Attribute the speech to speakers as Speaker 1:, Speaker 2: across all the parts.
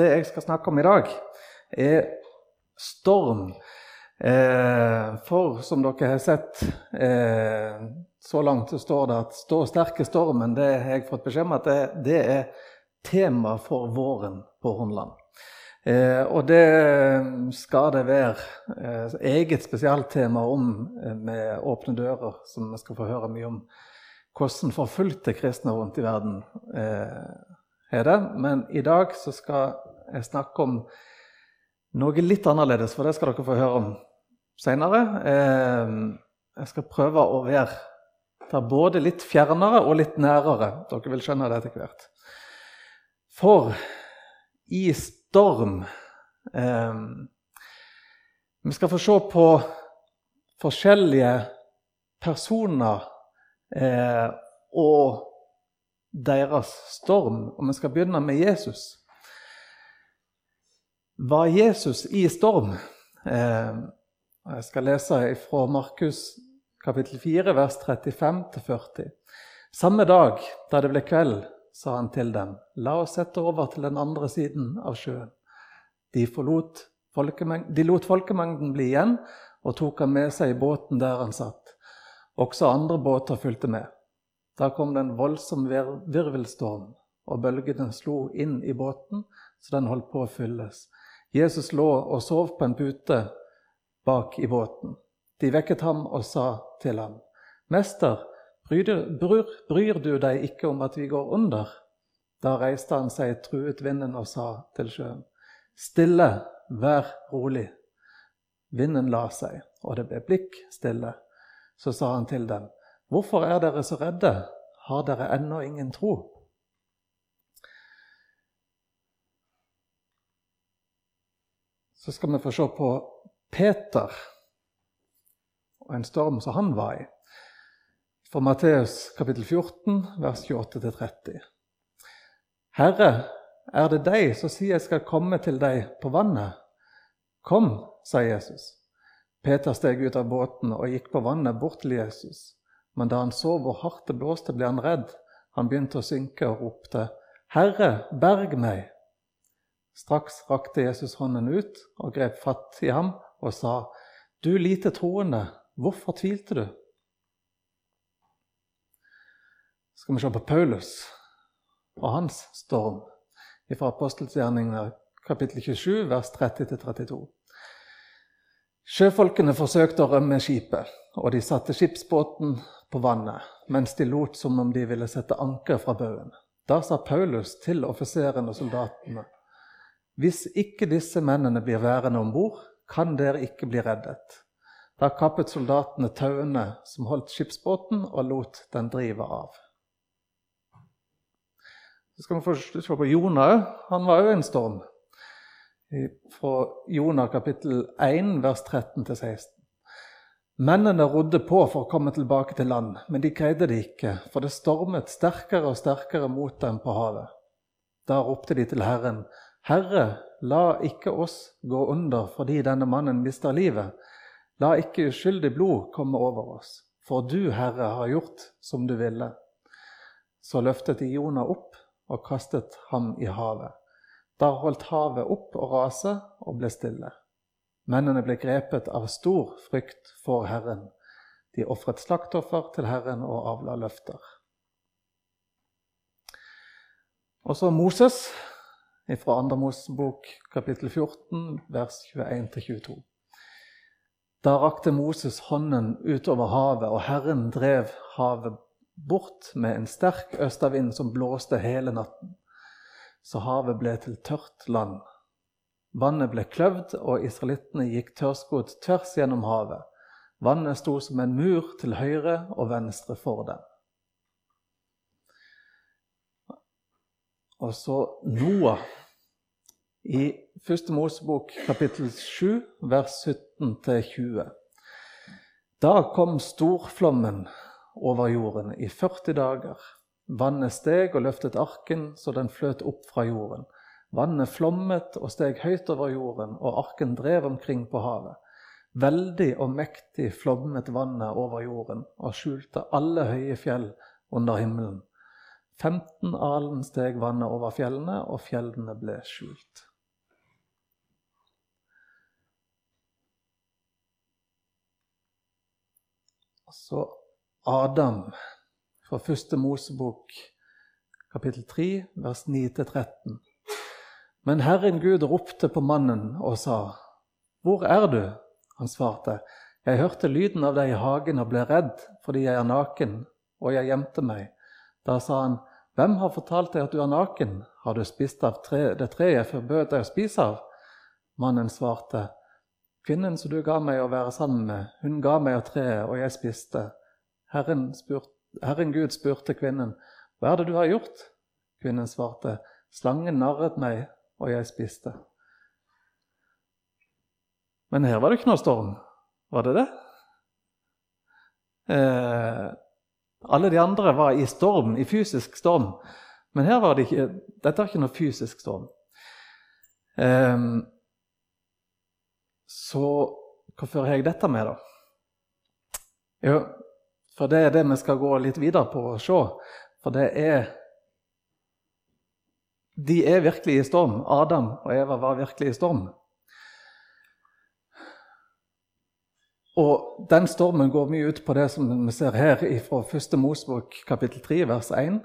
Speaker 1: Det jeg skal snakke om i dag, er storm. Eh, for som dere har sett, eh, så langt så står det at 'stå sterk i stormen'. Det har jeg fått beskjed om at det, det er tema for våren på Hornland. Eh, og det skal det være eh, eget spesialtema om eh, med Åpne dører, som vi skal få høre mye om. Hvordan forfulgte kristne rundt i verden eh, er det. Men i dag så skal jeg snakker om noe litt annerledes, for det skal dere få høre om seinere. Eh, jeg skal prøve å være der både litt fjernere og litt nærere. Dere vil skjønne det etter hvert. For i storm eh, Vi skal få se på forskjellige personer eh, og deres storm. Og vi skal begynne med Jesus. Var Jesus i storm? Eh, jeg skal lese fra Markus kapittel 4, vers 35-40. Samme dag da det ble kveld, sa han til dem, la oss sette over til den andre siden av sjøen. De, de lot folkemengden bli igjen og tok ham med seg i båten der han satt. Også andre båter fulgte med. Da kom det en voldsom virvelstorm, og bølgene slo inn i båten så den holdt på å fylles. Jesus lå og sov på en pute bak i båten. De vekket ham og sa til ham, 'Mester, Bryr, bryr, du deg ikke om at vi går under? Da reiste han seg, truet vinden og sa til sjøen, Stille, vær rolig. Vinden la seg, og det ble blikk stille. Så sa han til dem, Hvorfor er dere så redde? Har dere ennå ingen tro? Så skal vi få se på Peter og en storm som han var i fra Matteus kapittel 14, vers 28-30. Herre, er det deg som sier jeg skal komme til deg på vannet? Kom, sa Jesus. Peter steg ut av båten og gikk på vannet bort til Jesus. Men da han så hvor hardt det blåste, ble han redd. Han begynte å synke og ropte, Herre, berg meg! Straks rakte Jesus hånden ut og grep fatt i ham og sa, Du lite troende, hvorfor tvilte du? skal vi se på Paulus og hans storm fra apostelgjerninga kapittel 27, vers 30-32. Sjøfolkene forsøkte å rømme skipet, og de satte skipsbåten på vannet, mens de lot som om de ville sette anker fra baugen. Da sa Paulus til offiserene og soldatene.: Hvis ikke disse mennene blir værende om bord, kan dere ikke bli reddet. Da kappet soldatene tauene som holdt skipsbåten, og lot den drive av. Så skal vi først se på Jonah. Han var òg en storm. Fra Jonah kapittel 1, vers 13-16. Mennene rodde på for å komme tilbake til land, men de greide det ikke, for det stormet sterkere og sterkere mot dem på havet. Da ropte de til Herren, Herre, la ikke oss gå under fordi denne mannen mister livet. La ikke uskyldig blod komme over oss, for du, Herre, har gjort som du ville. Så løftet de Jonah opp og kastet ham i havet. Da holdt havet opp å rase og ble stille. Mennene ble grepet av stor frykt for Herren. De ofret slaktoffer til Herren og avla løfter. Og så Moses fra 2. Mosebok kapittel 14, vers 21-22. Da rakte Moses hånden utover havet, og Herren drev havet bort med en sterk østavind som blåste hele natten. Så havet ble til tørt land. Vannet ble kløvd, og israelittene gikk tørrskodd tvers gjennom havet. Vannet sto som en mur til høyre og venstre for dem. Og så Noah. I første Mosebok kapittel 7, vers 17-20. Da kom storflommen over jorden i 40 dager. Vannet steg og løftet arken så den fløt opp fra jorden. Vannet flommet og steg høyt over jorden, og arken drev omkring på havet. Veldig og mektig flommet vannet over jorden og skjulte alle høye fjell under himmelen. 15 alen steg vannet over fjellene, og fjellene ble skjult. Så Adam fra første Mosebok, kapittel 3, vers 9-13. Men Herren Gud ropte på mannen og sa, Hvor er du? Han svarte, Jeg hørte lyden av deg i hagen og ble redd fordi jeg er naken, og jeg gjemte meg. Da sa han, Hvem har fortalt deg at du er naken? Har du spist av tre, det treet jeg forbød deg å spise av? Mannen svarte, Kvinnen som du ga meg å være sammen med, hun ga meg av treet, og jeg spiste. Herren, spurt, Herren Gud spurte kvinnen, Hva er det du har gjort? Kvinnen svarte, Slangen narret meg, og jeg spiste. Men her var det ikke noe storm. Var det det? Eh, alle de andre var i storm, i fysisk storm. Men her var det ikke, dette var ikke noe fysisk storm. Um, så hva fører jeg dette med, da? Jo, for det er det vi skal gå litt videre på og se. For det er De er virkelig i storm. Adam og Eva var virkelig i storm. Og den stormen går mye ut på det som vi ser her fra 1. Mosebok kapittel 3, vers 1,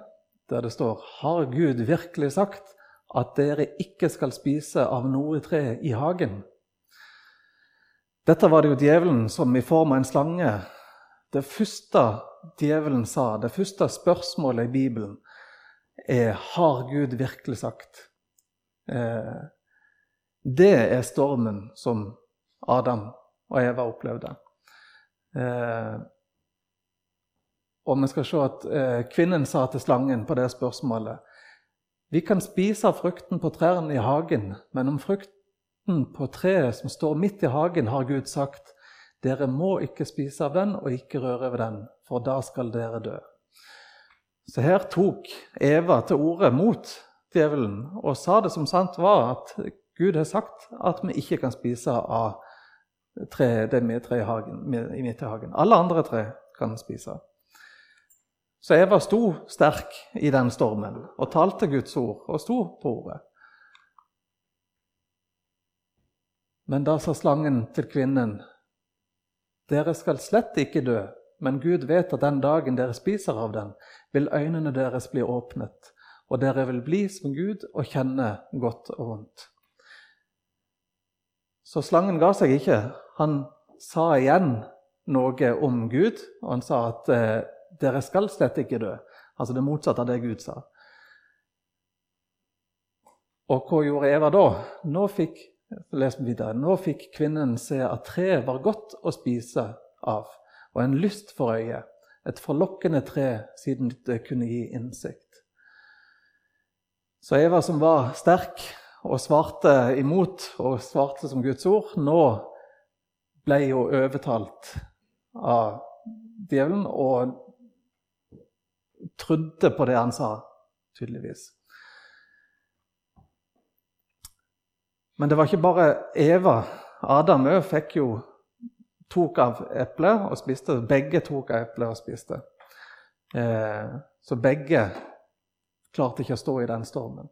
Speaker 1: der det står Har Gud virkelig sagt at dere ikke skal spise av noe tre i hagen? Dette var det jo djevelen som i form av en slange Det første djevelen sa, det første spørsmålet i Bibelen, er Har Gud virkelig sagt? Eh, det er stormen som Adam og Eva opplevde. Eh, og vi skal se at eh, kvinnen sa til slangen på det spørsmålet Vi kan spise frukten på trærne i hagen, men om frukten på treet som står midt i hagen, har Gud sagt dere må ikke spise av den og ikke røre ved den, for da skal dere dø. Så her tok Eva til orde mot djevelen og sa det som sant var, at Gud har sagt at vi ikke kan spise av tre, det med tre i, hagen, med, i hagen. Alle andre tre kan spise. Så Eva sto sterk i den stormen og talte Guds ord og sto på ordet. Men da sa slangen til kvinnen, dere skal slett ikke dø, men Gud vet at den dagen dere spiser av den, vil øynene deres bli åpnet, og dere vil bli som Gud og kjenne godt og vondt. Så slangen ga seg ikke. Han sa igjen noe om Gud, og han sa at eh, dere skal slett ikke dø. Altså det motsatte av det Gud sa. Og hva gjorde Eva da? Nå fikk, les videre, nå fikk kvinnen se at treet var godt å spise av, og en lyst for øyet. Et forlokkende tre, siden det kunne gi innsikt. Så Eva, som var sterk, og svarte imot og svarte som Guds ord, nå ble hun overtalt av djevelen og trodde på det han sa, tydeligvis. Men det var ikke bare Eva. Adam òg fikk jo tok av eplet og spiste. Begge tok av eplet og spiste. Eh, så begge klarte ikke å stå i den stormen.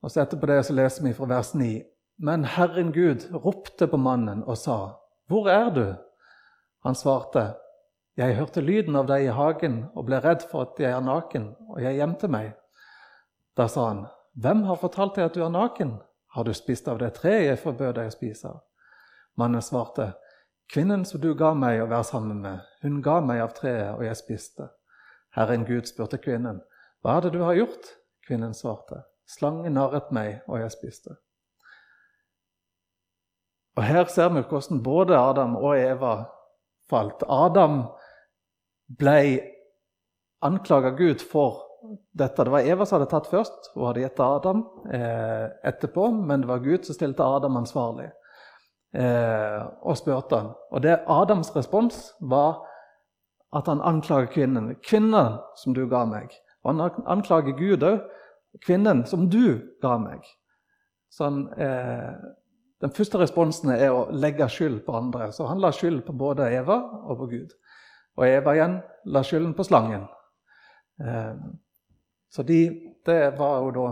Speaker 1: Og så Etterpå det så leser vi fra vers 9. Men Herren Gud ropte på mannen og sa, 'Hvor er du?' Han svarte, 'Jeg hørte lyden av deg i hagen og ble redd for at jeg er naken, og jeg gjemte meg.' Da sa han, 'Hvem har fortalt deg at du er naken? Har du spist av det treet jeg forbød deg å spise av?' Mannen svarte, 'Kvinnen som du ga meg å være sammen med, hun ga meg av treet, og jeg spiste.' Herren Gud spurte kvinnen, 'Hva er det du har gjort?' Kvinnen svarte, Slangen narret meg, og jeg spiste. Og Her ser vi hvordan både Adam og Eva falt. Adam ble anklaga Gud for dette. Det var Eva som hadde tatt først, hun hadde gitt Adam eh, etterpå, men det var Gud som stilte Adam ansvarlig eh, og spurte. Og det Adams respons var at han anklager kvinnen. 'Kvinnen som du ga meg.' Og han anklager Gud òg kvinnen som du ga meg. Sånn, eh, den første responsen er å legge skyld på andre. Så han la skyld på både Eva og på Gud. Og Eva igjen la skylden på slangen. Eh, Så de, det var jo da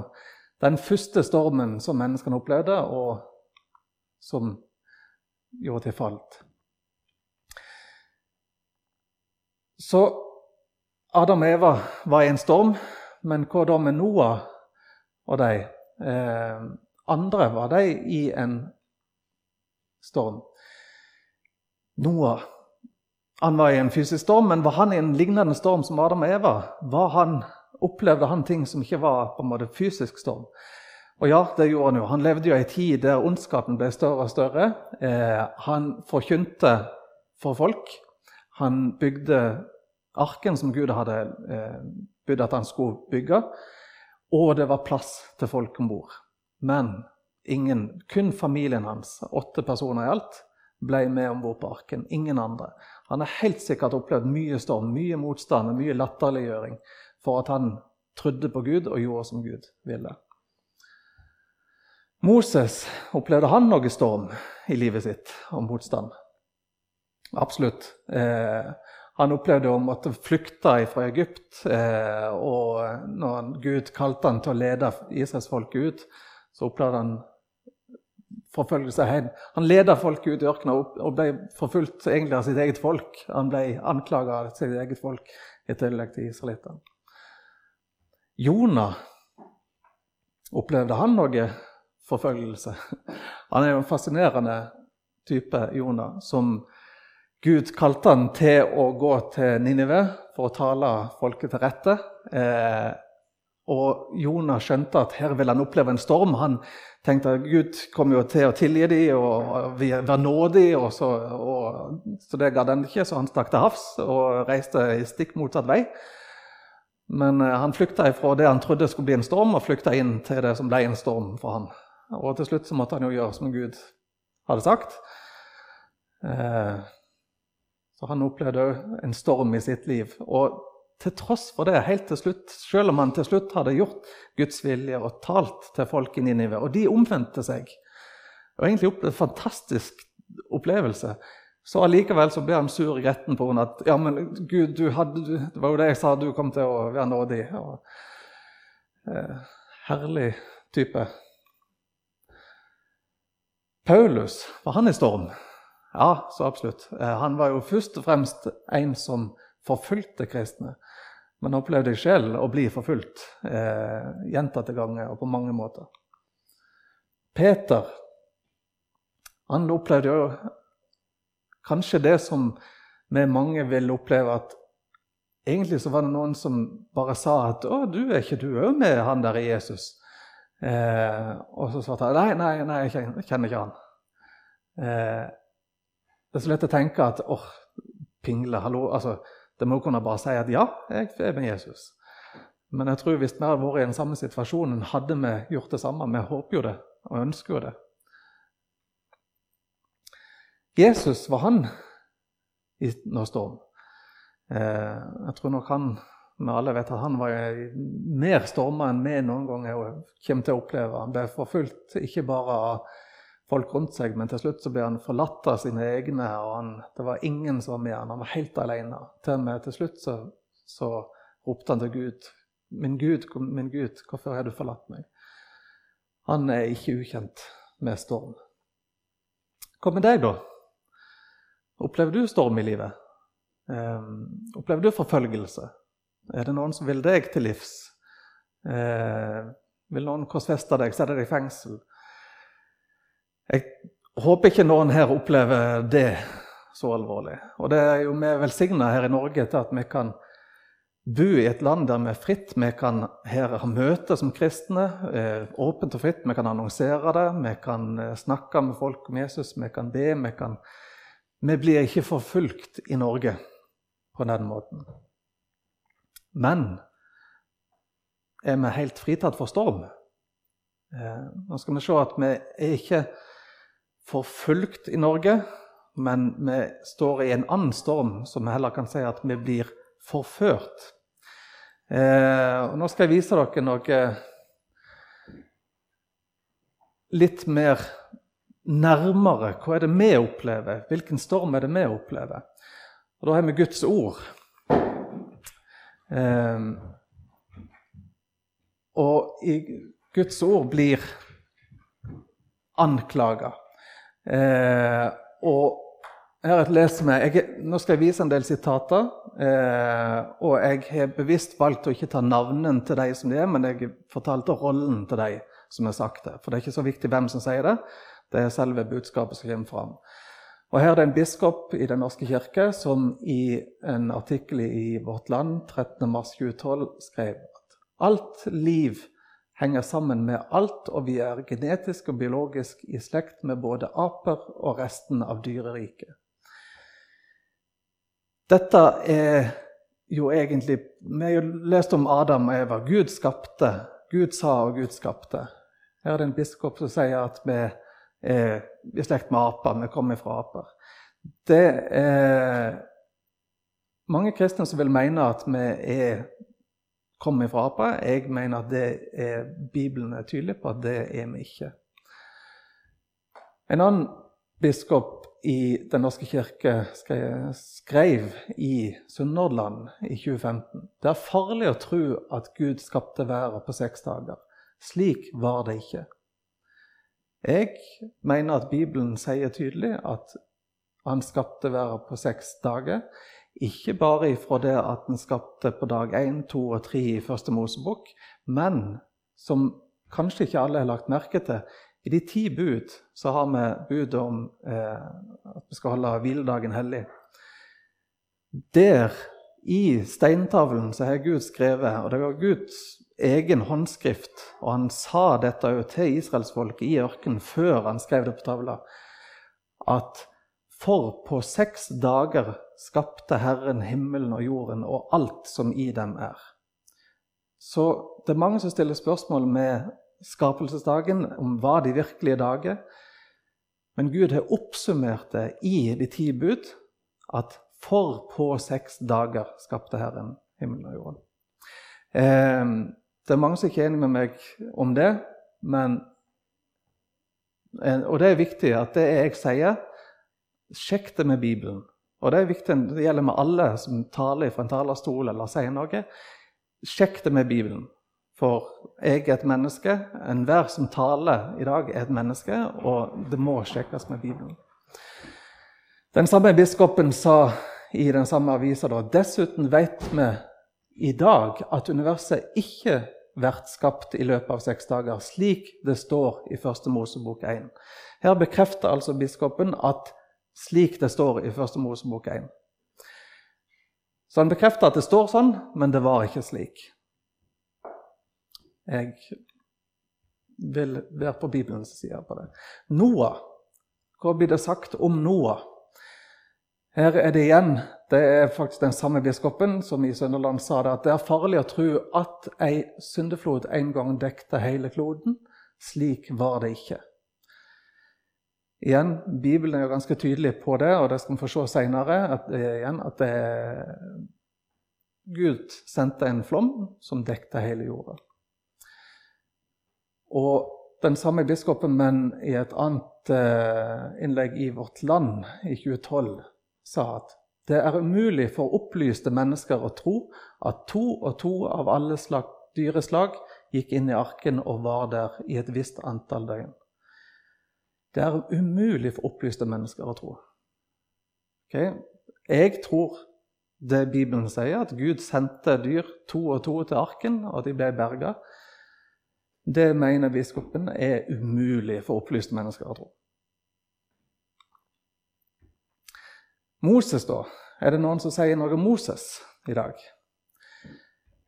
Speaker 1: den første stormen som menneskene opplevde, og som gjorde til falt. Så Adam og Eva var i en storm, men hva da med Noah og de? Eh, andre var de i en storm. Noah han var i en fysisk storm, men var han i en lignende storm som Adam og Eva? Var Han, opplevde han ting som ikke var på en måte fysisk storm? Og ja, det gjorde han jo. Han levde jo i en tid der ondskapen ble større og større. Eh, han forkynte for folk. Han bygde arken som Gud hadde eh, bydd at han skulle bygge. Og det var plass til folk om bord. Men ingen, kun familien hans, åtte personer i alt, ble med om bord på arken. Ingen andre. Han har helt sikkert opplevd mye storm, mye motstand og mye latterliggjøring for at han trodde på Gud og gjorde som Gud ville. Moses opplevde han noe storm i livet sitt og motstand? Absolutt. Eh, han opplevde å måtte flykte fra Egypt. Eh, og når Gud kalte han til å lede Israelsfolket ut, så opplevde han forfølgelse hen. Han ledet folket ut i ørkenen og ble forfulgt egentlig av sitt eget folk. Han ble anklaga av sitt eget folk i tillegg til israelittene. Jonah opplevde han noe forfølgelse? Han er jo en fascinerende type, Jonah, som Gud kalte han til å gå til Ninive for å tale folket til rette. Eh, og Jonah skjønte at her vil han oppleve en storm. Han tenkte at Gud kom jo til å tilgi dem og være nådig, og så, og, så det gadd han ikke, så han stakk til havs og reiste i stikk motsatt vei. Men eh, han flykta fra det han trodde skulle bli en storm, og flykta inn til det som ble en storm for han. Og til slutt så måtte han jo gjøre som Gud hadde sagt. Eh, så han opplevde òg en storm i sitt liv. Og til tross for det, helt til slutt, selv om han til slutt hadde gjort Guds vilje og talt til folk i Ninive, og de omvendte seg og egentlig opplevde en fantastisk opplevelse, så allikevel så ble han sur i retten på henne at ja, men Gud, du hadde, det var jo det jeg sa, du kom til å være nådig. Og, eh, herlig type. Paulus, var han i storm? Ja, så absolutt. Eh, han var jo først og fremst en som forfulgte kristne. Men opplevde jeg selv å bli forfulgt eh, gjentatte ganger og på mange måter. Peter han opplevde jo kanskje det som vi mange vil oppleve, at egentlig så var det noen som bare sa at 'Å, du er ikke du òg med han der i Jesus?' Eh, og så svarte han 'Nei, nei, nei, jeg kjenner ikke han'. Eh, det er så lett å tenke at 'Åh, pingle, hallo'. altså det må kunne bare si at ja, jeg er med Jesus. Men jeg tror hvis vi hadde vært i den samme situasjonen, hadde vi gjort det samme. Vi håper jo det og ønsker jo det. Jesus var han i noe storm. Eh, jeg tror nok han vi alle vet at han var mer storma enn vi noen ganger kommer til å oppleve. Han ble forfulgt ikke bare av folk rundt seg, men til slutt så ble han forlatt av sine egne. og han, Det var ingen som var med han, han var helt alene. Til, med, til slutt så, så, ropte han til Gud. Min Gud, min Gud, hvorfor har du forlatt meg? Han er ikke ukjent med storm. Hva med deg, da? Opplever du storm i livet? Opplever du forfølgelse? Er det noen som vil deg til livs? Uh, vil noen korsfeste deg, sette deg i fengsel? Jeg håper ikke noen her opplever det så alvorlig. Og det er jo vi velsigna her i Norge til at vi kan bo i et land der vi er fritt. Vi kan her ha møter som kristne, eh, åpent og fritt. Vi kan annonsere det, vi kan eh, snakke med folk om Jesus, vi kan be. Vi, kan vi blir ikke forfulgt i Norge på den måten. Men er vi helt fritatt for storm? Eh, nå skal vi se at vi er ikke forfulgt i Norge, men vi står i en annen storm, som vi heller kan si at vi blir forført. Eh, nå skal jeg vise dere noe litt mer nærmere. Hva er det vi opplever? Hvilken storm er det vi opplever? Og Da har vi Guds ord. Eh, og i Guds ord blir anklaga. Eh, og her leser vi, jeg, Nå skal jeg vise en del sitater. Eh, og jeg har bevisst valgt å ikke ta navnene til de som de er, men jeg fortalte rollen til de som har sagt det. For det er ikke så viktig hvem som sier det, det er selve budskapet som kommer fram. Og Her er det en biskop i Den norske kirke som i en artikkel i Vårt Land 13.3.2012 skrev at alt liv henger sammen med alt, og vi er genetisk og biologisk i slekt med både aper og resten av dyreriket. Dette er jo egentlig Vi har jo lest om Adam og Eva. Gud skapte. Gud sa, og Gud skapte. Her er det en biskop som sier at vi er i slekt med aper. Vi kommer fra aper. Det er mange kristne som vil mene at vi er kommer fra aper. Jeg mener at er, Bibelen er tydelig på at det er vi ikke. En annen biskop i Den norske kirke skrev, i Sunnhordland i 2015 det er farlig å tro at Gud skapte været på seks dager. Slik var det ikke. Jeg mener at Bibelen sier tydelig at han skapte verden på seks dager. Ikke bare ifra det at han skapte på dag 1, 2 og 3 i Første Mosebok, men som kanskje ikke alle har lagt merke til, i de ti bud så har vi budet om eh, at vi skal holde hviledagen hellig. Der, i steintavlen, så har Gud skrevet, og det var Guds egen håndskrift, og han sa dette jo til israelsfolket i ørkenen før han skrev det på tavla, at for på seks dager skapte Herren himmelen og jorden og alt som i dem er. Så det er mange som stiller spørsmål med skapelsesdagen, om hva de virkelige dager. Men Gud har oppsummert det i de ti bud at for på seks dager skapte Herren himmelen og jorden. Eh, det er mange som ikke er enig med meg om det, men, eh, og det er viktig at det jeg sier, sjekk det med Bibelen. Og det er viktig, det gjelder med alle som taler fra en talerstol eller sier noe. Sjekk det med Bibelen. For jeg er et menneske. Enhver som taler i dag, er et menneske, og det må sjekkes med Bibelen. Den samme biskopen sa i den samme avisa da dessuten vet vi i dag at universet ikke blir skapt i løpet av seks dager, slik det står i Første Mosebok 1. Her bekrefter altså biskopen at slik det står i Første Mosebok 1. Så han bekrefter at det står sånn, men det var ikke slik. Jeg vil være på Bibelens side på det. Noah. Hva blir det sagt om Noah? Her er det igjen det er faktisk den samme biskopen som i Sønderland sa det, at det er farlig å tro at ei syndeflod en gang dekte hele kloden. Slik var det ikke. Igjen, Bibelen er jo ganske tydelig på det, og det skal vi få se senere. At, igjen, at det, Gud sendte en flom som dekte hele jorda. Og den samme biskopen, men i et annet eh, innlegg i Vårt Land i 2012, sa at det er umulig for opplyste mennesker å tro at to og to av alle slag, dyreslag gikk inn i arken og var der i et visst antall døgn. Det er umulig for opplyste mennesker å tro. Okay? Jeg tror det Bibelen sier, at Gud sendte dyr to og to til arken, og de ble berga. Det mener biskopen er umulig for opplyste mennesker å tro. Moses, da? Er det noen som sier noe om Moses i dag?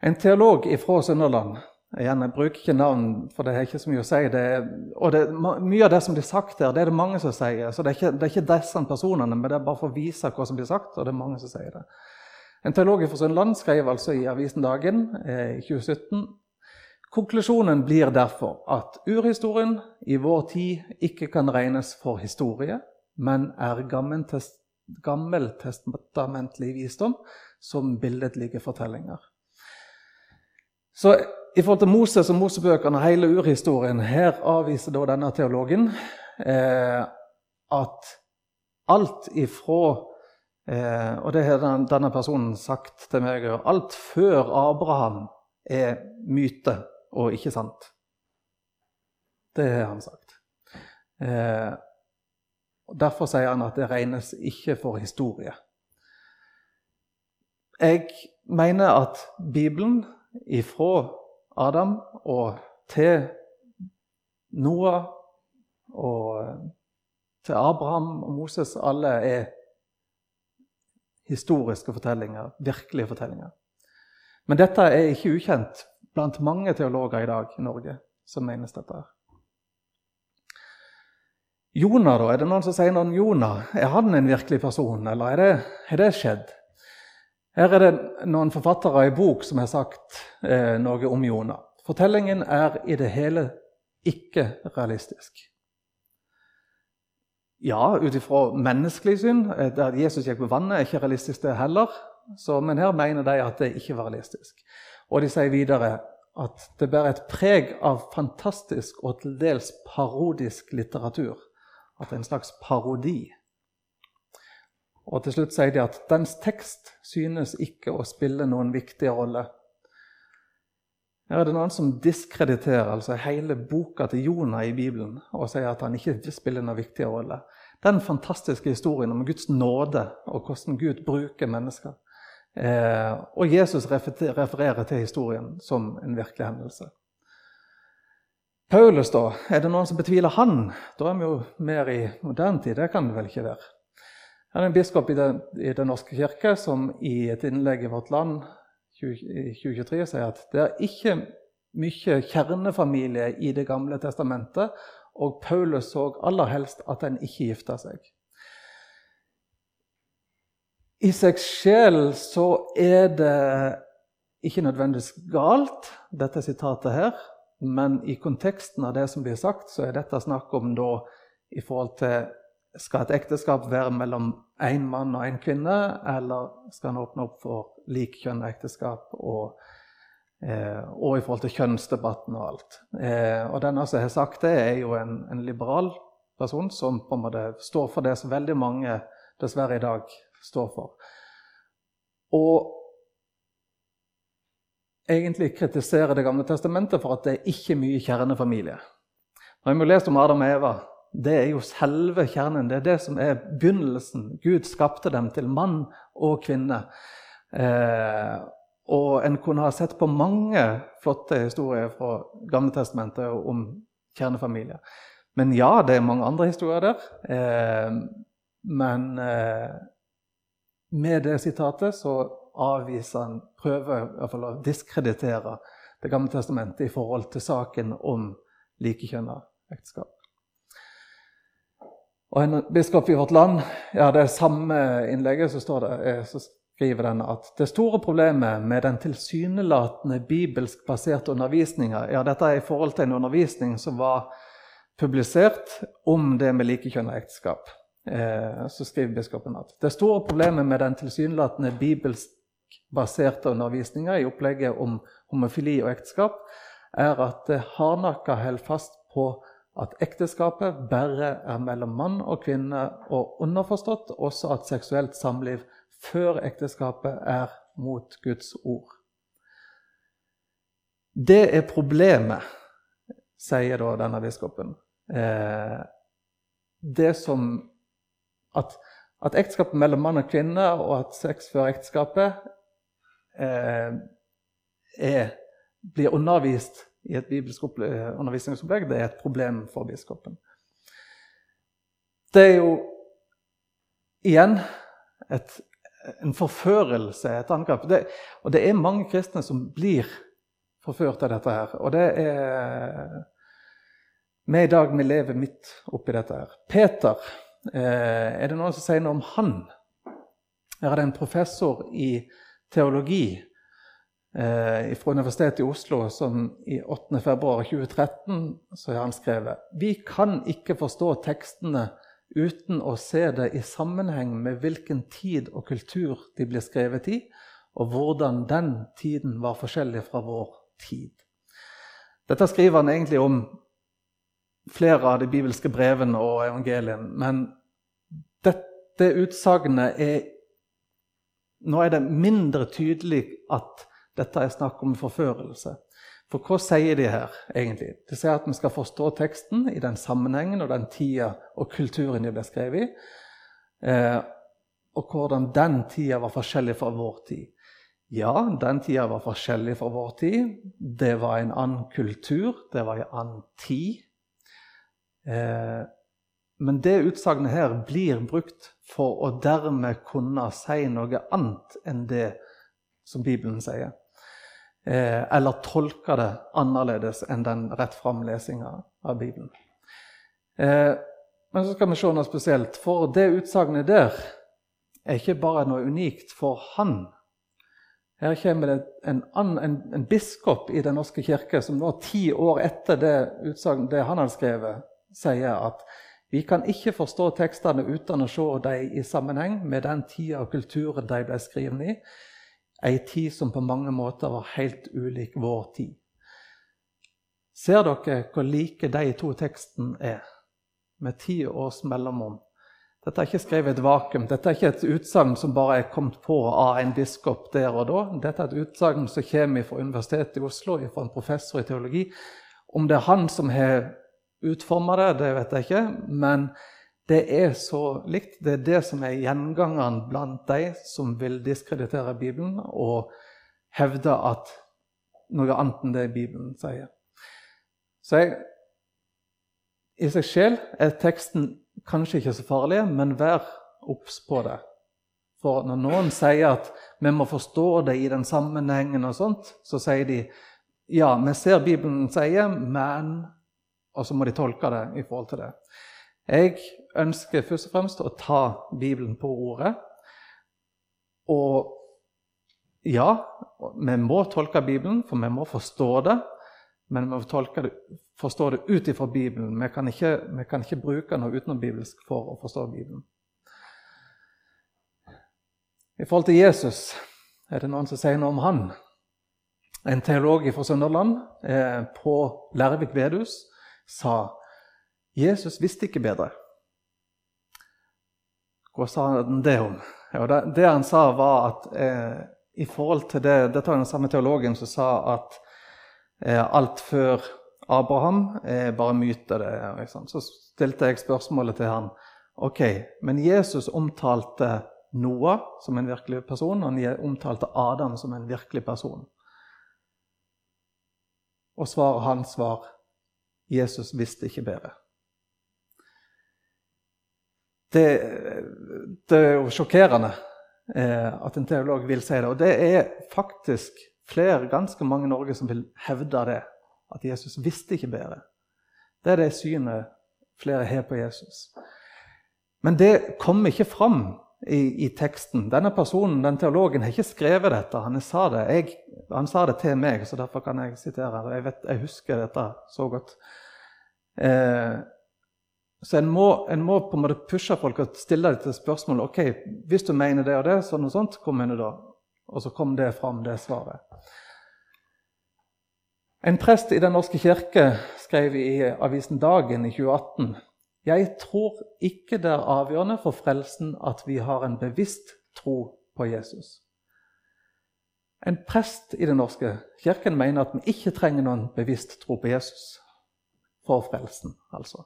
Speaker 1: En teolog fra Sunnhordland Igjen, Jeg bruker ikke navn, for det er ikke så mye å si. Det og det, Mye av det som blir sagt her, det er det mange som sier. Så det er, ikke, det er ikke disse personene, men det er bare for å vise hva som blir sagt. og det er mange som sier det. En teolog fra Sunnland skrev altså i avisen Dagen eh, i 2017 Konklusjonen blir derfor at urhistorien i vår tid ikke kan regnes for historie, men er gammeltestamentlig visdom som billedlige fortellinger. Så i forhold til Moses og Mosebøkene og hele urhistorien, her avviser da denne teologen eh, at alt ifra eh, Og det har denne personen sagt til meg Alt før Abraham er myte og ikke sant. Det har han sagt. Eh, derfor sier han at det regnes ikke for historie. Jeg mener at Bibelen ifra Adam og til Noah og til Abraham og Moses alle er historiske fortellinger, virkelige fortellinger. Men dette er ikke ukjent blant mange teologer i dag i Norge som menes dette. Jonah, da? Er det noen som sier noe om Jonah? Er han en virkelig person, eller er det, er det skjedd? Her er det noen forfattere i bok som har sagt eh, noe om Jonah. Fortellingen er i det hele ikke realistisk. Ja, ut ifra menneskelig syn, eh, der Jesus gikk på vannet, er ikke realistisk det heller. Så, men her mener de at det ikke var realistisk. Og de sier videre at det bærer et preg av fantastisk og til dels parodisk litteratur. At det er en slags parodi. Og til slutt sier de at dens tekst synes ikke å spille noen viktig rolle. Her er det noen som diskrediterer altså hele boka til Jonah i Bibelen og sier at han ikke spiller noen viktig rolle. Den fantastiske historien om Guds nåde og hvordan Gud bruker mennesker. Eh, og Jesus refererer til historien som en virkelig hendelse. Paulus, da? Er det noen som betviler han? Da er vi jo mer i moderne tid. Det kan det vel ikke være. Her er en biskop i Den, i den norske kirke som i et innlegg i Vårt Land i 2023 sier at det er ikke mye kjernefamilie i Det gamle testamentet, og Paulus så aller helst at en ikke gifta seg. I seg sjel så er det ikke nødvendigvis galt, dette sitatet her. Men i konteksten av det som blir sagt, så er dette snakk om da i forhold til Skal et ekteskap være mellom én mann og én kvinne, eller skal en åpne opp for likkjønn-ekteskap og, eh, og, i forhold til kjønnsdebatten og alt? Eh, og denne som har sagt det, er jo en, en, liberal person som på en måte står for det som veldig mange dessverre i dag står for. Og egentlig kritiserer Det gamle testamentet for at det er ikke mye kjernefamilie. Når vi har lest om Adam og Eva, det er jo selve kjernen. Det er det som er begynnelsen. Gud skapte dem til mann og kvinne. Eh, og en kunne ha sett på mange flotte historier fra gamle testamentet om kjernefamilie. Men ja, det er mange andre historier der. Eh, men eh, med det sitatet så avviser han, prøver i hvert fall å diskreditere Det gamle testamentet i forhold til saken om likekjønna ekteskap. Og En biskop i vårt land, ja, det er samme innlegget, så, det, eh, så skriver den at det store problemet med den tilsynelatende bibelsk baserte undervisninga ja, Dette er i forhold til en undervisning som var publisert om det med likekjønna ekteskap. Eh, så skriver biskopen at det store problemet med den tilsynelatende bibelsk baserte undervisninga i opplegget om homofili og ekteskap, er at det hardnakka holder fast på at ekteskapet bare er mellom mann og kvinne, og underforstått også at seksuelt samliv før ekteskapet er mot Guds ord. Det er problemet, sier da denne biskopen. Eh, det som at, at ekteskapet mellom mann og kvinne og at sex før ekteskapet eh, er, blir undervist i et bibelsk undervisningsopplegg, det er et problem for biskopen. Det er jo igjen et, en forførelse, et angrep. Det, og det er mange kristne som blir forført av dette her. Og det er Vi i dag vi lever midt oppi dette her. Peter, eh, er det noen som sier noe om han? Her er det en professor i teologi eh, fra Universitetet i Oslo som i 8. februar 2013 så har han skrevet Vi kan ikke forstå tekstene uten å se det i sammenheng med hvilken tid og kultur de ble skrevet i, og hvordan den tiden var forskjellig fra vår tid. Dette skriver han egentlig om flere av de bibelske brevene og evangeliene. Men dette utsagnet er nå er det mindre tydelig at dette er snakk om forførelse. For hva sier de her, egentlig? De sier at vi skal forstå teksten i den sammenhengen og den tida og kulturen de ble skrevet i, eh, og hvordan den tida var forskjellig fra vår tid. Ja, den tida var forskjellig fra vår tid. Det var en annen kultur, det var en annen tid. Eh, men det utsagnet her blir brukt for å dermed kunne si noe annet enn det som Bibelen sier eh, eller tolke det annerledes enn den rett fram-lesinga av Bibelen. Eh, men så skal vi se noe spesielt, for det utsagnet der er ikke bare noe unikt for han. Her kommer det en, en, en biskop i Den norske kirke som nå ti år etter det, utsagnet det han hadde skrevet, sier at vi kan ikke forstå tekstene uten å se dem i sammenheng med den tida og kulturen de ble skrevet i. Ei tid som på mange måter var helt ulik vår tid. Ser dere hvor like de to tekstene er, med ti års mellomrom? Dette er ikke skrevet i et vakuum. Dette er ikke et utsagn som bare er kommet på av en biskop der og da. Dette er et utsagn som kommer fra Universitetet i Oslo, fra en professor i teologi. Om det er han som har utforma det, det vet jeg ikke. Men det er så likt. Det er det som er gjengangeren blant de som vil diskreditere Bibelen og hevde at noe annet enn det Bibelen sier. Så jeg, I seg selv er teksten kanskje ikke så farlig, men vær obs på det. For når noen sier at vi må forstå det i den sammenhengen, og sånt, så sier de ja, vi ser Bibelen sier, men Og så må de tolke det i forhold til det. Jeg ønsker først og fremst å ta Bibelen på ordet. Og ja, vi må tolke Bibelen, for vi må forstå det. Men vi må det, forstå det ut ifra Bibelen. Vi kan, ikke, vi kan ikke bruke noe utenom-bibelsk for å forstå Bibelen. I forhold til Jesus er det noen som sier noe om han. En teolog fra Sønderland eh, på Lærvik bedehus sa Jesus visste ikke bedre. Hva sa han det om? Ja, det, han sa, var at eh, i forhold til det Dette var den samme teologen som sa at eh, alt før Abraham er bare myte. Det, Så stilte jeg spørsmålet til han. Ok, men Jesus omtalte Noah som en virkelig person, og han omtalte Adam som en virkelig person. Og svaret hans var Jesus visste ikke bedre. Det, det er jo sjokkerende eh, at en teolog vil si det. Og det er faktisk flere, ganske mange i Norge som vil hevde det. At Jesus visste ikke bedre. Det er det synet flere har på Jesus. Men det kommer ikke fram i, i, teksten. Denne personen, den teologen, har ikke skrevet dette. Han sa det, jeg, han sa det til meg, så derfor kan jeg sitere. Jeg, vet, jeg husker dette så godt. Eh, så en må, en må, på en måte pushe folk og stille dem til spørsmål. ok, Hvis du mener det og det, sånn og sånt, kom du da? Og så kom det fram, det svaret. En prest i Den norske kirke skrev i avisen Dagen i 2018 jeg tror ikke det er avgjørende for frelsen at vi har en bevisst tro på Jesus. En prest i Den norske kirken mener at vi ikke trenger noen bevisst tro på Jesus for frelsen. altså.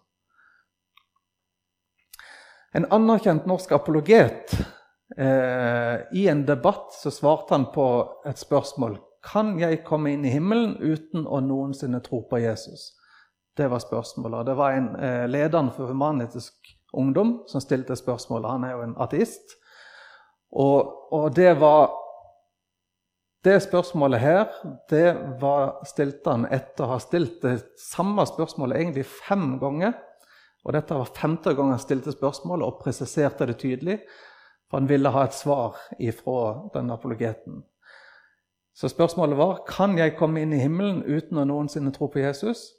Speaker 1: En anerkjent norsk apologet eh, I en debatt så svarte han på et spørsmål. Kan jeg komme inn i himmelen uten å noensinne tro på Jesus? Det var spørsmålet. Det var en eh, lederen for Human-Etisk Ungdom som stilte spørsmålet. Han er jo en ateist. Og, og det var det spørsmålet her det var, stilte han etter å ha stilt det samme spørsmålet egentlig fem ganger og Dette var femte gang han stilte spørsmålet og presiserte det tydelig. For han ville ha et svar ifra den apologeten. Så spørsmålet var kan jeg komme inn i himmelen uten å noensinne tro på Jesus.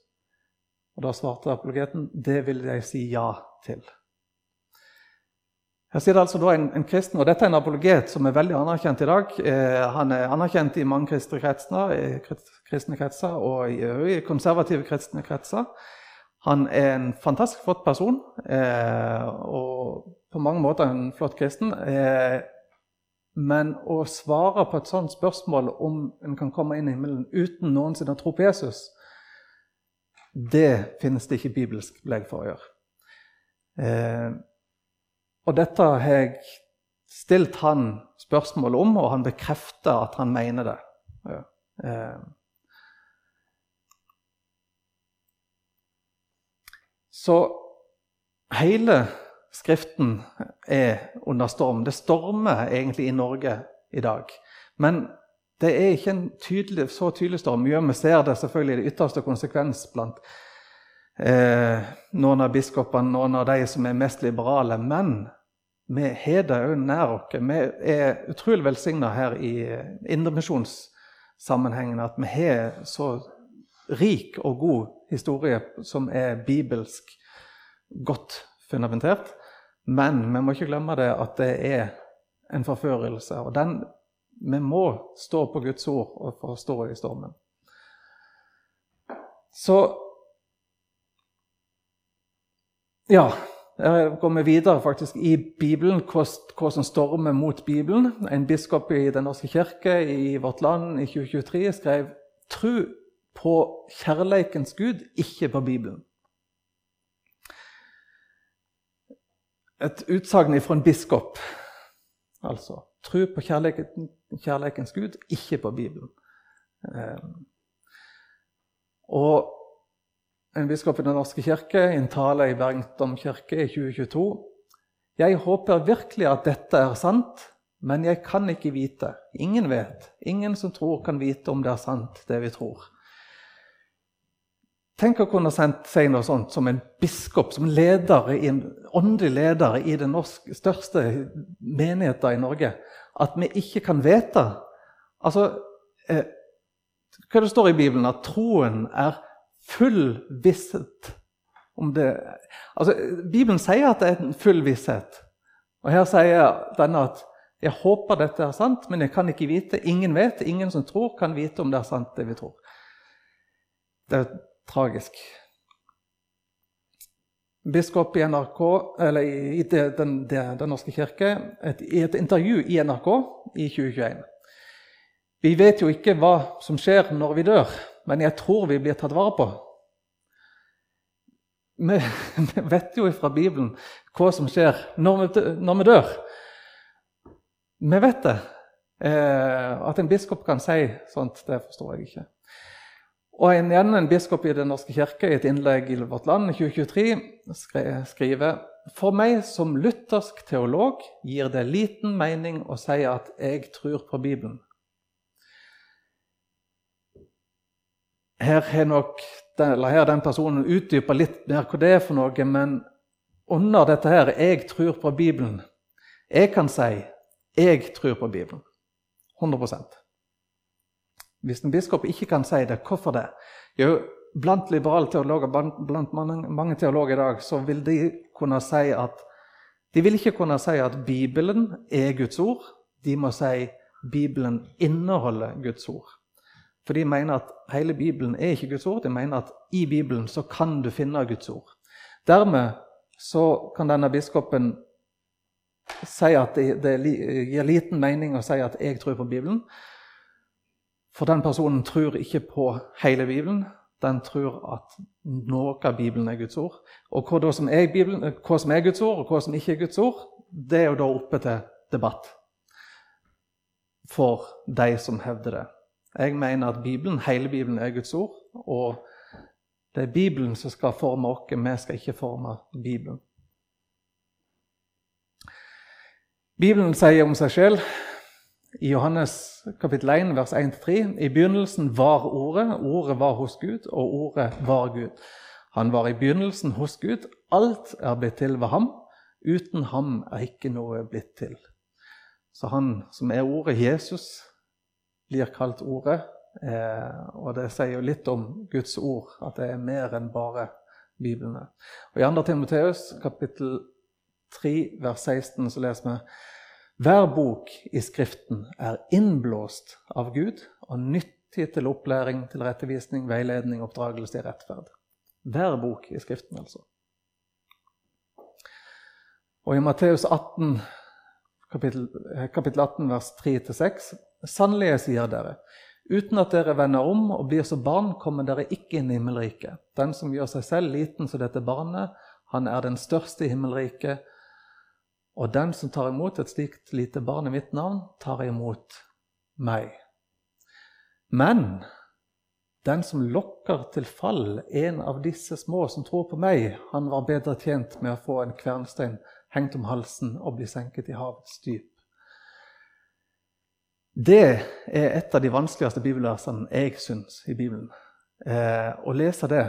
Speaker 1: Og Da svarte apologeten det vil jeg si ja til. Her sier det altså en, en, kristen, og Dette er en apologet som er veldig anerkjent i dag. Eh, han er anerkjent i mange kristne kretser, kristne kretser og i, i konservative kristne kretser. Han er en fantastisk flott person eh, og på mange måter en flott kristen. Eh, Men å svare på et sånt spørsmål om en kan komme inn i himmelen uten noensinne å tro på Jesus, det finnes det ikke bibelsk belegg for å gjøre. Eh, og dette har jeg stilt han spørsmål om, og han bekrefter at han mener det. Eh. Så hele Skriften er under storm. Det stormer egentlig i Norge i dag. Men det er ikke en tydelig, så tydelig storm. Vi ser det selvfølgelig i det ytterste konsekvens blant eh, noen av biskopene, noen av de som er mest liberale. Men vi har det òg nær oss. Vi er utrolig velsigna her i indremisjonssammenhengen at vi har så rik og god historie som er bibelsk godt fundamentert. Men vi må ikke glemme det at det er en forførelse. Og den, vi må stå på Guds ord og forstå i stormen. Så Ja, jeg kommer videre faktisk i Bibelen, hva som stormer mot Bibelen. En biskop i Den norske kirke i vårt land i 2023 skrev 'Tru på kjærleikens Gud, ikke på Bibelen'. et utsagn fra en biskop. Altså tro på kjærligheten, kjærlighetens Gud, ikke på Bibelen. Eh, og en biskop i Den norske kirke i en tale i Bergen kirke i 2022 Jeg håper virkelig at dette er sant, men jeg kan ikke vite. Ingen vet. Ingen som tror, kan vite om det er sant, det vi tror. Tenk å kunne si noe sånt som en biskop, som leder en åndelig leder i den norske, største menigheten i Norge, at vi ikke kan vite. Altså, eh, hva det står i Bibelen? At troen er full visshet Altså, Bibelen sier at det er en full visshet. Og her sier denne at jeg håper dette er sant, men jeg kan ikke vite. Ingen vet. Ingen som tror, kan vite om det er sant, det vi tror. Det er tragisk. Biskop i NRK, eller i Den, den norske kirke, et, i et intervju i NRK i 2021. Vi vet jo ikke hva som skjer når vi dør, men jeg tror vi blir tatt vare på. Vi vet jo fra Bibelen hva som skjer når vi, når vi dør. Vi vet det. Eh, at en biskop kan si sånt, det forstår jeg ikke. Og en, igjen en biskop i Den norske kirke i et innlegg i Vårt Land i 2023 skriver For meg som luthersk teolog gir det liten mening å si at jeg tror på Bibelen. Her har nok her den personen utdypa litt mer hva det er for noe, men under dette her 'jeg tror på Bibelen' Jeg kan si 'jeg tror på Bibelen'. 100 hvis en biskop ikke kan si det, hvorfor det? Jo, blant liberale teologer, blant mange teologer i dag, så vil de kunne si at De vil ikke kunne si at Bibelen er Guds ord. De må si Bibelen inneholder Guds ord. For de mener at hele Bibelen er ikke Guds ord. De mener at i Bibelen så kan du finne Guds ord. Dermed så kan denne biskopen si at det gir liten mening å si at 'jeg tror på Bibelen'. For den personen tror ikke på hele Bibelen. Den tror at noe av Bibelen er Guds ord. Og hva som er, Bibelen, hva som er Guds ord, og hva som ikke er Guds ord, det er jo da oppe til debatt for de som hevder det. Jeg mener at Bibelen, hele Bibelen er Guds ord, og det er Bibelen som skal forme oss. Vi skal ikke forme Bibelen. Bibelen sier om seg selv i Johannes kapittel 1, vers 1-3.: I begynnelsen var Ordet, Ordet var hos Gud, og Ordet var Gud. Han var i begynnelsen hos Gud. Alt er blitt til ved ham. Uten ham er ikke noe blitt til. Så han som er Ordet, Jesus, blir kalt Ordet. Eh, og det sier jo litt om Guds ord, at det er mer enn bare Biblene. Og I 2. Timoteus kapittel 3, vers 16 så leser vi hver bok i Skriften er innblåst av Gud og nyttig til opplæring, til rettevisning, veiledning, oppdragelse i rettferd. Hver bok i Skriften, altså. Og i Matteus 18, kapittel, kapittel 18, vers 3-6. Sannelig, jeg sier dere, uten at dere vender om og blir som barn, kommer dere ikke inn i himmelriket. Den som gjør seg selv liten som dette barnet, han er den største i himmelriket. Og den som tar imot et slikt lite barn i mitt navn, tar imot meg. Men den som lokker til fall en av disse små som tror på meg, han var bedre tjent med å få en kvernstein hengt om halsen og bli senket i havets dyp. Det er et av de vanskeligste bibelversene jeg syns i Bibelen. Eh, å lese det,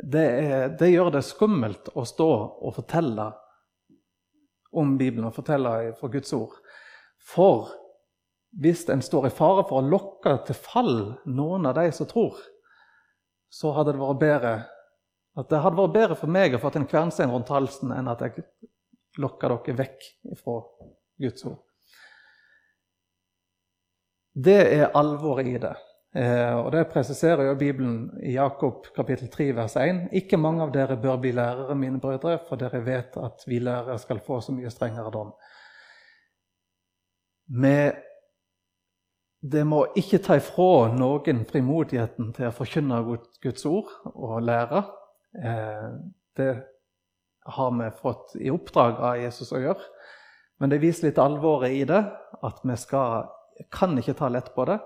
Speaker 1: det, er, det, gjør det skummelt å stå og fortelle om Bibelen og fortelle fra Guds ord. For hvis en står i fare for å lokke til fall noen av de som tror, så hadde det vært bedre at det hadde vært bedre for meg å få en kvernstein rundt halsen enn at jeg lokker dere vekk fra Guds ord. Det er alvoret i det. Eh, og Det presiserer jo Bibelen i Jakob kapittel 3 vers 1. Ikke mange av dere bør bli lærere, mine brødre, for dere vet at vi lærere skal få så mye strengere dom. Med det må ikke ta ifra noen frimodigheten til å forkynne Guds ord og lære. Eh, det har vi fått i oppdrag av Jesus å gjøre. Men det viser litt alvoret i det, at vi skal, kan ikke ta lett på det.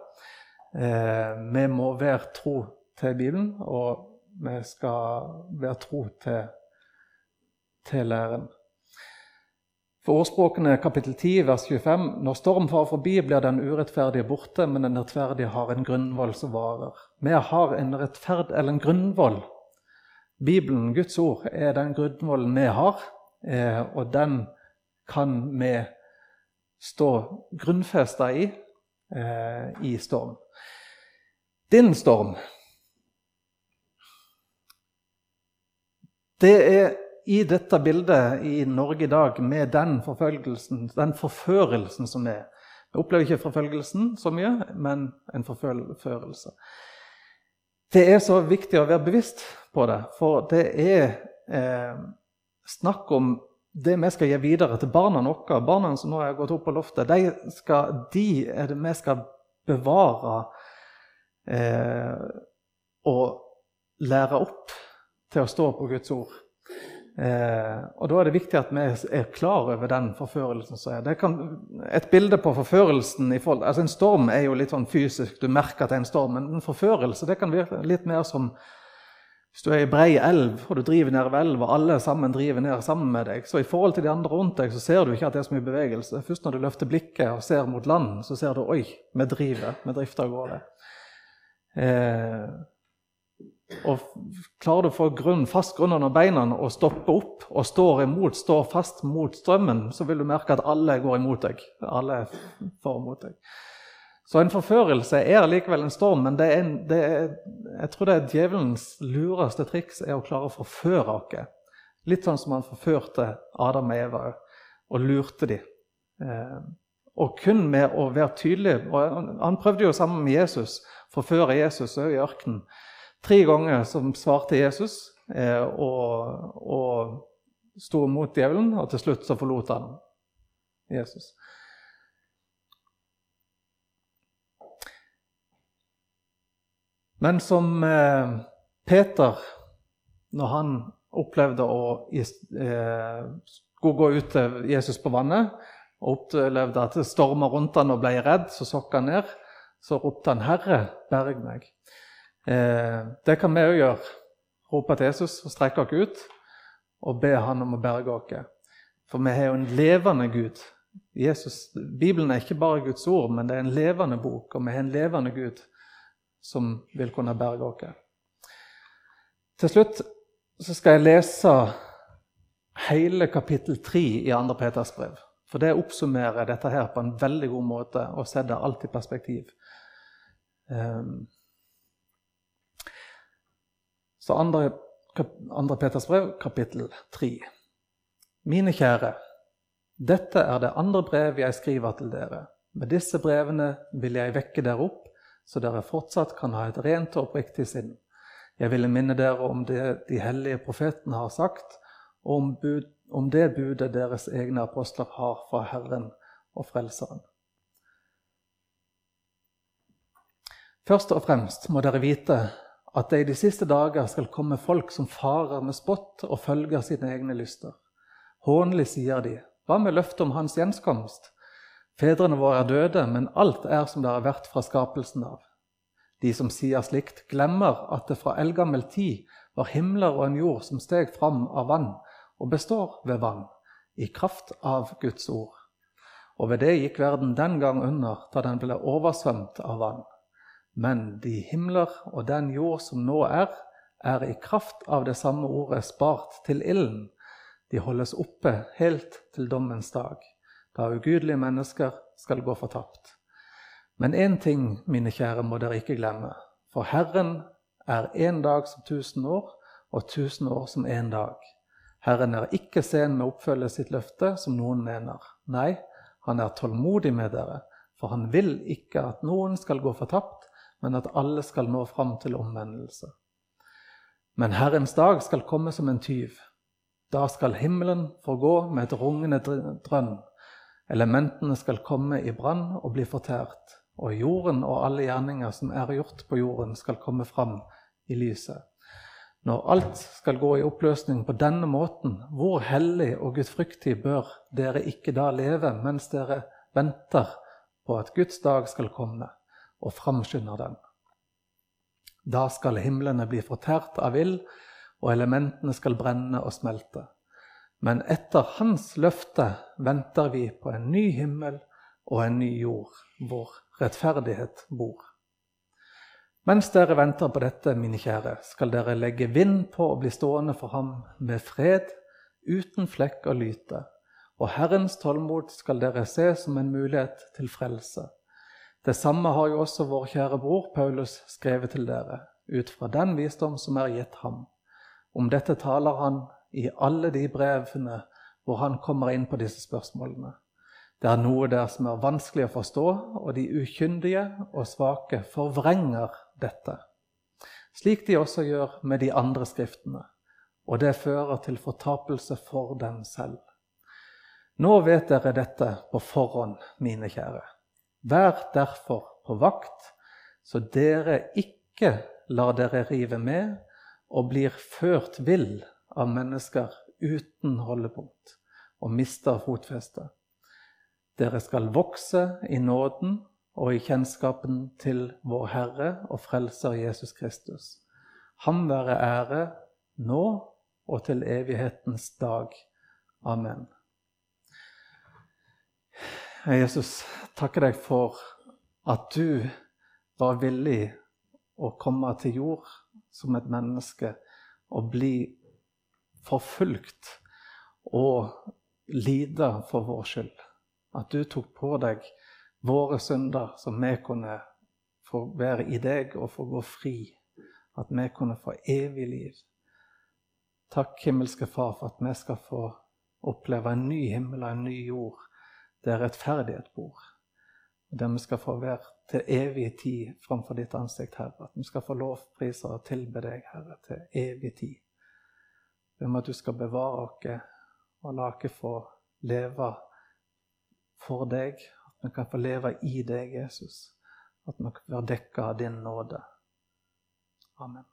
Speaker 1: Eh, vi må være tro til Bibelen, og vi skal være tro til, til læren. For ordspråkene kapittel 10, vers 25.: Når storm farer forbi, blir den urettferdige borte, men den rettferdige har en grunnvoll som varer. Vi har en rettferd, eller en grunnvoll Bibelen, Guds ord, er den grunnvollen vi har, eh, og den kan vi stå grunnfesta i eh, i storm. Din storm Det er i dette bildet i Norge i dag med den forfølgelsen, den forførelsen som er. Jeg opplever ikke forfølgelsen så mye, men en forførelse. Det er så viktig å være bevisst på det, for det er eh, snakk om det vi skal gi videre til barna våre. Barna som nå har gått opp på loftet, de, skal, de er det vi skal bevare eh, og lære opp til å stå på Guds ord. Eh, og Da er det viktig at vi er klar over den forførelsen som er. Kan, et bilde på forførelsen i forhold, altså En storm er jo litt sånn fysisk, du merker at det er en storm. Men en forførelse det kan virke litt mer som hvis du er i brei elv og du driver nedover elv, og alle sammen driver ned sammen med deg, så i forhold til de andre rundt deg så ser du ikke at det er så mye bevegelse. Først når du løfter blikket og ser mot land, så ser du oi, vi driver, vi drifter av gårde. Eh, og klarer du å få grunn, fast grunn under beina og stoppe opp og står imot, står fast mot strømmen, så vil du merke at alle går imot deg. Alle får imot deg. Så en forførelse er likevel en storm, men det er en, det er, jeg tror det er djevelens lureste triks er å klare å forføre oss. Litt sånn som han forførte Adam og Eva og lurte dem. Eh, og kun med å være tydelig og Han prøvde jo sammen med Jesus, forføre Jesus i ørkenen. Tre ganger som svarte Jesus eh, og, og sto mot djevelen, og til slutt så forlot han Jesus. Men som eh, Peter, når han opplevde å eh, skulle gå ut til Jesus på vannet, og opplevde at det storma rundt han og ble redd, så sokk han ned. Så ropte han, 'Herre, berg meg'. Eh, det kan vi òg gjøre. Rope til Jesus og strekke oss ut og be han om å berge oss. For vi har jo en levende Gud. Jesus, Bibelen er ikke bare Guds ord, men det er en levende bok, og vi har en levende Gud som vil kunne berge oss. Til slutt så skal jeg lese hele kapittel 3 i 2. Peters brev. For det oppsummerer dette her på en veldig god måte og setter alt i perspektiv. Um, så andre, andre Peters brev, kapittel 3. Mine kjære, dette er det andre brev jeg skriver til dere. Med disse brevene vil jeg vekke dere opp, så dere fortsatt kan ha et rent og oppriktig sinn. Jeg ville minne dere om det de hellige profetene har sagt, og om, bud, om det budet deres egne apostler har fra Herren og Frelseren. Først og fremst må dere vite at det i de siste dager skal komme folk som farer med spott og følger sine egne lyster. Hånlig sier de, hva med løftet om hans gjenskomst? Fedrene våre er døde, men alt er som det har vært fra skapelsen av. De som sier slikt, glemmer at det fra eldgammel tid var himler og en jord som steg fram av vann og består ved vann, i kraft av Guds ord. Og ved det gikk verden den gang under da den ble oversvømt av vann. Men de himler og den jord som nå er, er i kraft av det samme ordet spart til ilden. De holdes oppe helt til dommens dag, da ugudelige mennesker skal gå fortapt. Men én ting, mine kjære, må dere ikke glemme. For Herren er én dag som tusen år, og tusen år som én dag. Herren er ikke sen med å oppfølge sitt løfte, som noen mener. Nei, han er tålmodig med dere, for han vil ikke at noen skal gå fortapt, men at alle skal nå fram til omvendelse. Men Herrens dag skal komme som en tyv. Da skal himmelen forgå med et rungende drønn. Elementene skal komme i brann og bli fortært, og jorden og alle gjerninger som er gjort på jorden, skal komme fram i lyset. Når alt skal gå i oppløsning på denne måten, hvor hellig og gudfryktig bør dere ikke da leve mens dere venter på at Guds dag skal komme? og framskynder den. Da skal himlene bli fortært av ild, og elementene skal brenne og smelte. Men etter hans løfte venter vi på en ny himmel og en ny jord, hvor rettferdighet bor. Mens dere venter på dette, mine kjære, skal dere legge vind på å bli stående for ham med fred, uten flekk og lyte, og Herrens tålmod skal dere se som en mulighet til frelse. Det samme har jo også vår kjære bror Paulus skrevet til dere, ut fra den visdom som er gitt ham. Om dette taler han i alle de brevene hvor han kommer inn på disse spørsmålene. Det er noe der som er vanskelig å forstå, og de ukyndige og svake forvrenger dette. Slik de også gjør med de andre skriftene. Og det fører til fortapelse for dem selv. Nå vet dere dette på forhånd, mine kjære. Vær derfor på vakt, så dere ikke lar dere rive med og blir ført vill av mennesker uten holdepunkt og mister fotfestet. Dere skal vokse i nåden og i kjennskapen til vår Herre og Frelser Jesus Kristus. Ham være ære nå og til evighetens dag. Amen. Jesus, takker deg for at du var villig å komme til jord som et menneske og bli forfulgt og lide for vår skyld. At du tok på deg våre synder, så vi kunne få være i deg og få gå fri. At vi kunne få evig liv. Takk, himmelske Far, for at vi skal få oppleve en ny himmel og en ny jord der rettferdighet bor. Og der vi skal få være til evig tid framfor ditt ansikt, Herre. At vi skal få lovpriser og tilbe deg, Herre, til evig tid. Be om at du skal bevare oss og la oss få leve for deg. Vi kan få leve i deg, Jesus. At vi kan være dekka av din nåde. Amen.